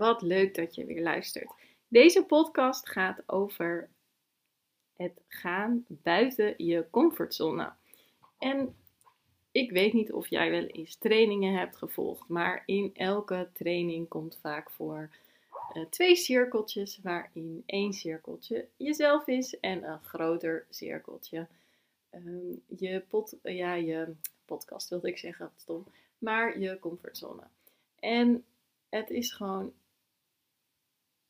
Wat leuk dat je weer luistert. Deze podcast gaat over het gaan buiten je comfortzone. En ik weet niet of jij wel eens trainingen hebt gevolgd, maar in elke training komt vaak voor uh, twee cirkeltjes, waarin één cirkeltje jezelf is en een groter cirkeltje um, je, pod, ja, je podcast, wilde ik zeggen, stom, maar je comfortzone. En het is gewoon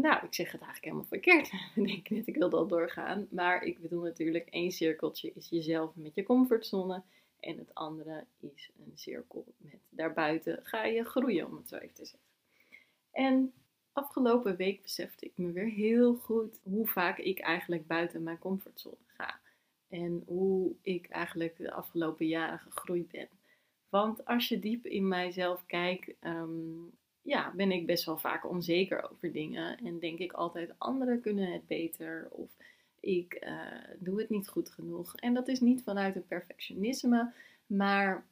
nou, ik zeg het eigenlijk helemaal verkeerd. ik denk net, ik wil dat doorgaan. Maar ik bedoel natuurlijk, één cirkeltje is jezelf met je comfortzone. En het andere is een cirkel met daarbuiten ga je groeien, om het zo even te zeggen. En afgelopen week besefte ik me weer heel goed hoe vaak ik eigenlijk buiten mijn comfortzone ga. En hoe ik eigenlijk de afgelopen jaren gegroeid ben. Want als je diep in mijzelf kijkt, ehm, ja, ben ik best wel vaak onzeker over dingen. En denk ik altijd, anderen kunnen het beter. Of ik uh, doe het niet goed genoeg. En dat is niet vanuit een perfectionisme. Maar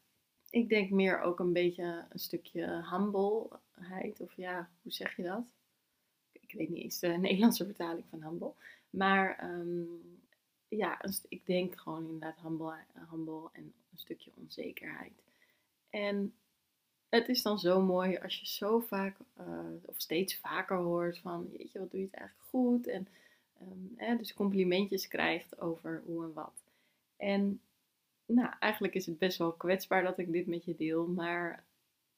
ik denk meer ook een beetje een stukje humbleheid. Of ja, hoe zeg je dat? Ik weet niet eens de Nederlandse vertaling van humble. Maar um, ja, ik denk gewoon inderdaad humble, humble en een stukje onzekerheid. En het is dan zo mooi als je zo vaak, uh, of steeds vaker hoort van, jeetje, wat doe je het eigenlijk goed? En um, dus complimentjes krijgt over hoe en wat. En nou, eigenlijk is het best wel kwetsbaar dat ik dit met je deel, maar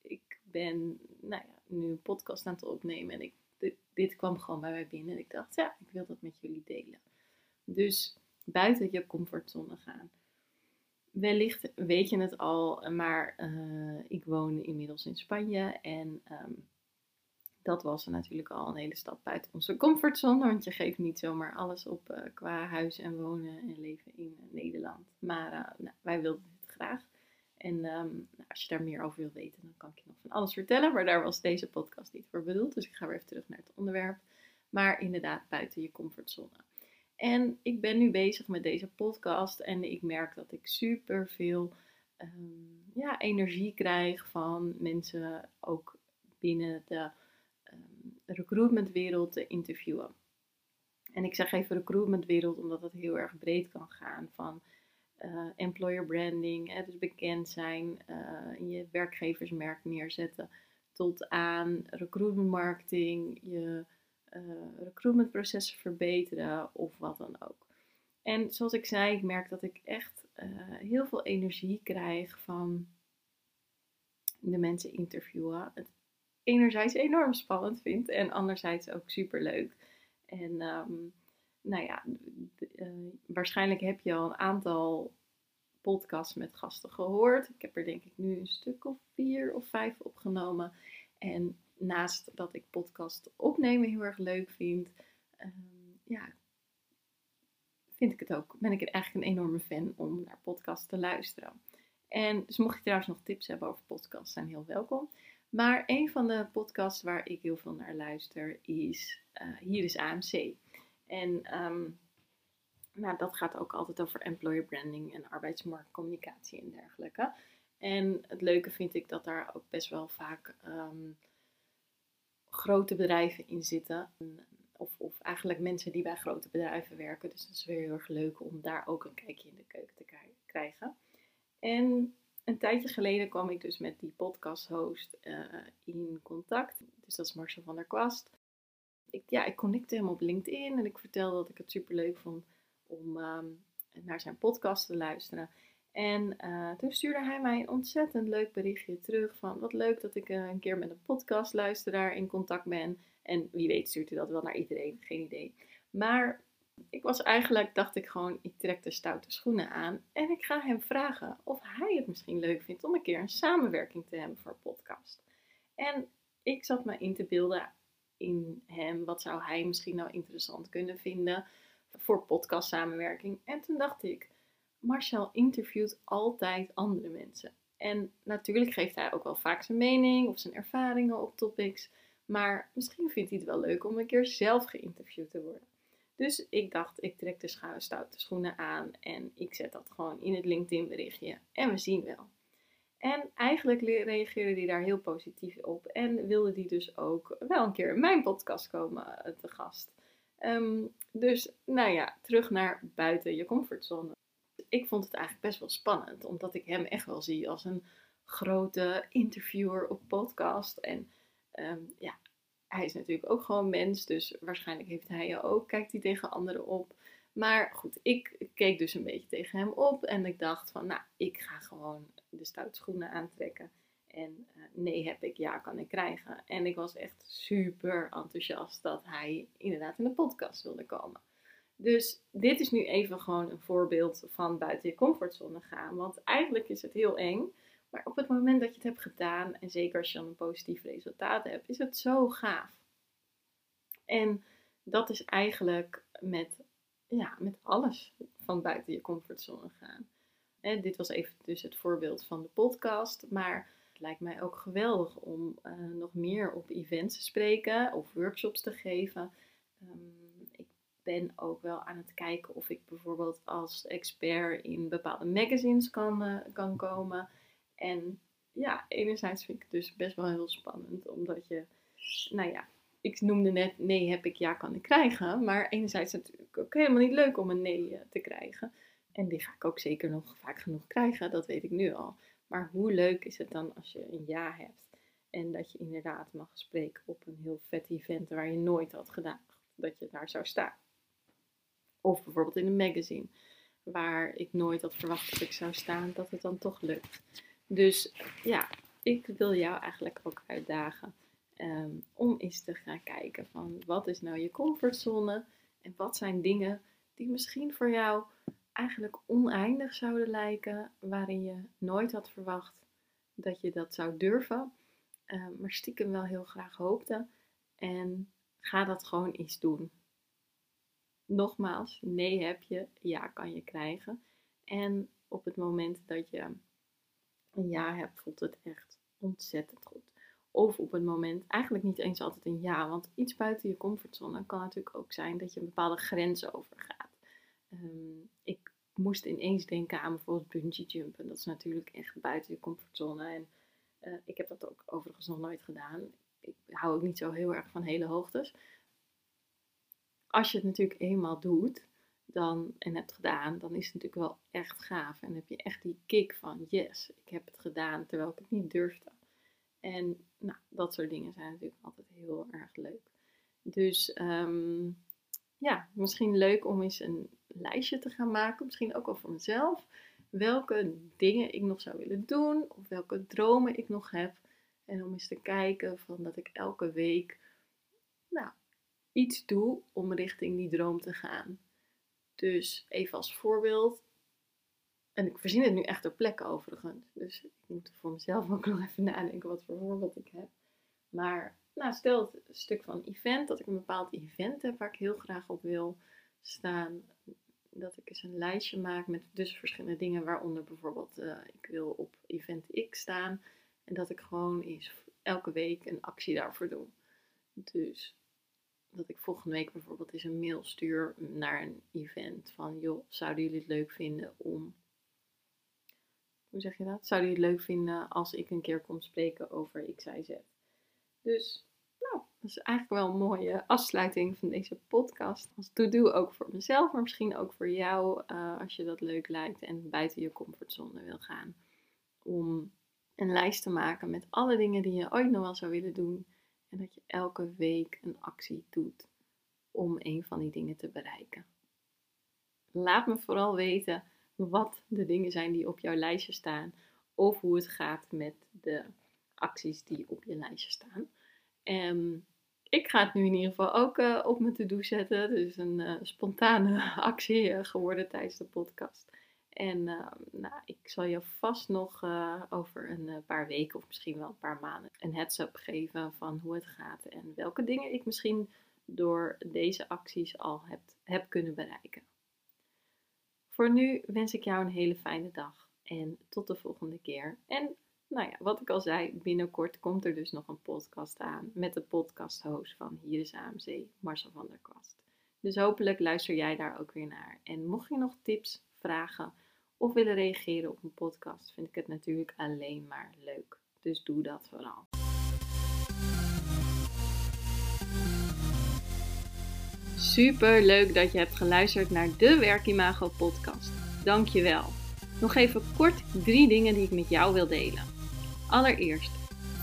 ik ben nou ja, nu een podcast aan het opnemen en ik, dit, dit kwam gewoon bij mij binnen. En ik dacht, ja, ik wil dat met jullie delen. Dus buiten je comfortzone gaan wellicht weet je het al, maar uh, ik woon inmiddels in Spanje en um, dat was natuurlijk al een hele stap buiten onze comfortzone, want je geeft niet zomaar alles op uh, qua huis en wonen en leven in uh, Nederland. Maar nou, wij wilden het graag. En um, nou, als je daar meer over wil weten, dan kan ik je nog van alles vertellen, maar daar was deze podcast niet voor bedoeld. Dus ik ga weer even terug naar het onderwerp. Maar inderdaad, buiten je comfortzone. En ik ben nu bezig met deze podcast en ik merk dat ik super veel um, ja, energie krijg van mensen ook binnen de um, recruitmentwereld te interviewen. En ik zeg even recruitmentwereld omdat het heel erg breed kan gaan van uh, employer branding, hè, dus bekend zijn, uh, je werkgeversmerk neerzetten, tot aan recruitment marketing, je recruitmentprocessen verbeteren of wat dan ook. En zoals ik zei, ik merk dat ik echt uh, heel veel energie krijg van de mensen interviewen. Het enerzijds enorm spannend vind en anderzijds ook super leuk. En um, nou ja, uh, waarschijnlijk heb je al een aantal podcasts met gasten gehoord. Ik heb er denk ik nu een stuk of vier of vijf opgenomen. En naast dat ik podcast opnemen heel erg leuk vind, um, ja, vind ik het ook, ben ik eigenlijk een enorme fan om naar podcasts te luisteren. En dus mocht je trouwens nog tips hebben over podcasts, zijn heel welkom. Maar een van de podcasts waar ik heel veel naar luister is uh, Hier is AMC. En um, nou, dat gaat ook altijd over employer branding en arbeidsmarktcommunicatie en dergelijke. En het leuke vind ik dat daar ook best wel vaak um, grote bedrijven in zitten. Of, of eigenlijk mensen die bij grote bedrijven werken. Dus dat is weer heel erg leuk om daar ook een kijkje in de keuken te krijgen. En een tijdje geleden kwam ik dus met die podcast-host uh, in contact. Dus dat is Marcel van der Kwast. Ik, ja, ik connecte hem op LinkedIn en ik vertelde dat ik het super leuk vond om um, naar zijn podcast te luisteren. En uh, toen stuurde hij mij een ontzettend leuk berichtje terug van wat leuk dat ik uh, een keer met een podcastluisteraar in contact ben. En wie weet stuurt hij dat wel naar iedereen, geen idee. Maar Ik was eigenlijk, dacht ik gewoon, ik trek de stoute schoenen aan en ik ga hem vragen of hij het misschien leuk vindt om een keer een samenwerking te hebben voor podcast. En ik zat me in te beelden in hem, wat zou hij misschien nou interessant kunnen vinden voor podcast samenwerking. En toen dacht ik, Marcel interviewt altijd andere mensen. En natuurlijk geeft hij ook wel vaak zijn mening of zijn ervaringen op topics. Maar misschien vindt hij het wel leuk om een keer zelf geïnterviewd te worden. Dus ik dacht, ik trek de stoute schoenen aan en ik zet dat gewoon in het LinkedIn berichtje. En we zien wel. En eigenlijk reageerde hij daar heel positief op. En wilde die dus ook wel een keer in mijn podcast komen eh, te gast. Ehm, dus nou ja, terug naar buiten je comfortzone. Ik vond het eigenlijk best wel spannend, omdat ik hem echt wel zie als een grote interviewer op podcast. En ehm, ja, hij is natuurlijk ook gewoon mens, dus waarschijnlijk heeft hij je ook, kijkt hij tegen anderen op. Maar goed, ik keek dus een beetje tegen hem op en ik dacht van, nou, ik ga gewoon de stoute schoenen aantrekken. En uh, nee heb ik, ja kan ik krijgen. En ik was echt super enthousiast dat hij inderdaad in de podcast wilde komen. Dus dit is nu even gewoon een voorbeeld van buiten je comfortzone gaan. Want eigenlijk is het heel eng. Maar op het moment dat je het hebt gedaan, en zeker als je dan een positief resultaat hebt, is het zo gaaf. En dat is eigenlijk met, ja, met alles van buiten je comfortzone gaan. Dit was even dus het voorbeeld van de podcast. Maar het lijkt mij ook geweldig om uh, nog meer op events te spreken of workshops te geven. Ik ben ook wel aan het kijken of ik bijvoorbeeld als expert in bepaalde magazines kan, uh, kan komen. En ja, enerzijds vind ik het dus best wel heel spannend, omdat je, nou ja, ik noemde net nee heb ik, ja kan ik krijgen. Maar enerzijds is het natuurlijk ook helemaal niet leuk om een nee eh, te krijgen. En die ga ik ook zeker nog vaak genoeg krijgen, dat weet ik nu al. Maar hoe leuk is het dan als je een ja hebt en dat je inderdaad mag spreken op een heel vet event waar je nooit had gedaan dat je daar zou staan. Of bijvoorbeeld in een magazine waar ik nooit had verwacht dat ik zou staan, dat het dan toch lukt. Dus ja, ik wil jou eigenlijk ook uitdagen ehm, om eens te gaan kijken van wat is nou je comfortzone en wat zijn dingen die misschien voor jou eigenlijk oneindig zouden lijken, waarin je nooit had verwacht dat je dat zou durven, ehm, maar stiekem wel heel graag hoopte. En ga dat gewoon eens doen. Nogmaals, nee heb je, ja kan je krijgen. En op het moment dat je een ja hebt, voelt het echt ontzettend goed. Of op het moment, eigenlijk niet eens altijd een ja, want iets buiten je comfortzone kan natuurlijk ook zijn dat je een bepaalde grens overgaat. Um, ik moest ineens denken aan bijvoorbeeld bungee jumpen. Dat is natuurlijk echt buiten je comfortzone. En uh, ik heb dat ook overigens nog nooit gedaan. Ik hou ook niet zo heel erg van hele hoogtes. Als je het natuurlijk eenmaal doet, dan, en hebt gedaan, dan is het natuurlijk wel echt gaaf. En heb je echt die kick van, yes, ik heb het gedaan terwijl ik het niet durfde. En nou, dat soort dingen zijn natuurlijk altijd heel erg leuk. Dus um, ja, misschien leuk om eens een lijstje te gaan maken, misschien ook wel voor mezelf. Welke dingen ik nog zou willen doen, of welke dromen ik nog heb. En om eens te kijken van dat ik elke week nou, iets doe om richting die droom te gaan. Dus even als voorbeeld. En ik verzin het nu echt ter plekke overigens. Dus ik moet voor mezelf ook nog even nadenken wat voor voorbeeld ik heb. Maar nou, stel het stuk van event, dat ik een bepaald event heb waar ik heel graag op wil staan. Dat ik eens een lijstje maak met dus verschillende dingen, waaronder bijvoorbeeld uh, ik wil op event X staan. En dat ik gewoon eens elke week een actie daarvoor doe. Dus dat ik volgende week bijvoorbeeld eens een mail stuur naar een event van joh, zouden jullie het leuk vinden om hoe zeg je dat? Zouden jullie het leuk vinden als ik een keer kom spreken over X, Y, Z? Dus, nou, dat is eigenlijk wel een mooie afsluiting van deze podcast. Als to-do ook voor mezelf, maar misschien ook voor jou, uh, als je dat leuk lijkt en buiten je comfortzone wil gaan. Om een lijst te maken met alle dingen die je ooit nog wel zou willen doen en dat je elke week een actie doet om een van die dingen te bereiken. Laat me vooral weten wat de dingen zijn die op jouw lijstje staan. Of hoe het gaat met de acties die op je lijstje staan. En ik ga het nu in ieder geval ook uh, op mijn to-do zetten. Dus een uh, spontane actie uh, geworden tijdens de podcast. En nou, ik zal je vast nog over een paar weken of misschien wel een paar maanden een heads-up geven van hoe het gaat. En welke dingen ik misschien door deze acties al heb, heb kunnen bereiken. Voor nu wens ik jou een hele fijne dag en tot de volgende keer. En nou ja, wat ik al zei, binnenkort komt er dus nog een podcast aan met de podcast-host van Hier is AMC, Marcel van der Kwast. Dus hopelijk luister jij daar ook weer naar. En mocht je nog tips, vragen of willen reageren op een podcast, vind ik het natuurlijk alleen maar leuk. Dus doe dat vooral. Super leuk dat je hebt geluisterd naar de Werkimago podcast. Dankjewel. Nog even kort drie dingen die ik met jou wil delen. Allereerst,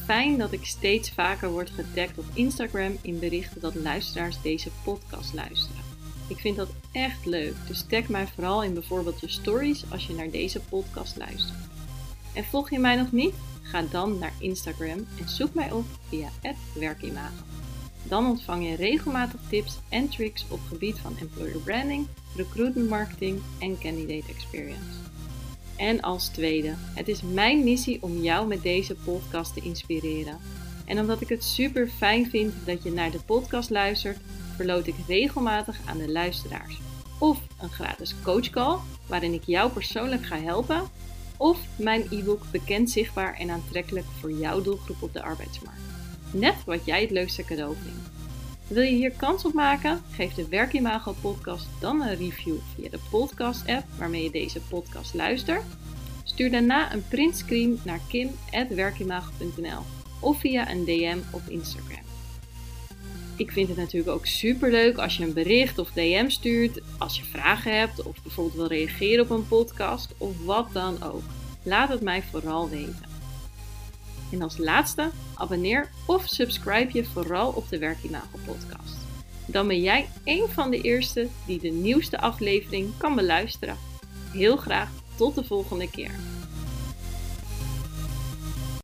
fijn dat ik steeds vaker word getagd op Instagram in berichten dat luisteraars deze podcast luisteren. Ik vind dat echt leuk, dus tag mij vooral in bijvoorbeeld je stories als je naar deze podcast luistert. En volg je mij nog niet? Ga dan naar Instagram en zoek mij op via werkimago. Dan ontvang je regelmatig tips en tricks op gebied van employer branding, recruitment marketing en candidate experience. En als tweede, het is mijn missie om jou met deze podcast te inspireren. En omdat ik het super fijn vind dat je naar de podcast luistert, verloot ik regelmatig aan de luisteraars. Of een gratis coachcall, waarin ik jou persoonlijk ga helpen. Of mijn e-book Bekend, Zichtbaar en Aantrekkelijk voor jouw doelgroep op de arbeidsmarkt. Net wat jij het leukste cadeau vindt. Wil je hier kans op maken? Geef de Werkimago podcast dan een review via de podcast app waarmee je deze podcast luistert. Stuur daarna een printscreen naar kim.werkimago.nl of via een DM op Instagram. Ik vind het natuurlijk ook super leuk als je een bericht of DM stuurt, als je vragen hebt of bijvoorbeeld wil reageren op een podcast of wat dan ook. Laat het mij vooral weten. En als laatste, abonneer of subscribe je vooral op de Werkimago podcast. Dan ben jij een van de eerste die de nieuwste aflevering kan beluisteren. Heel graag tot de volgende keer.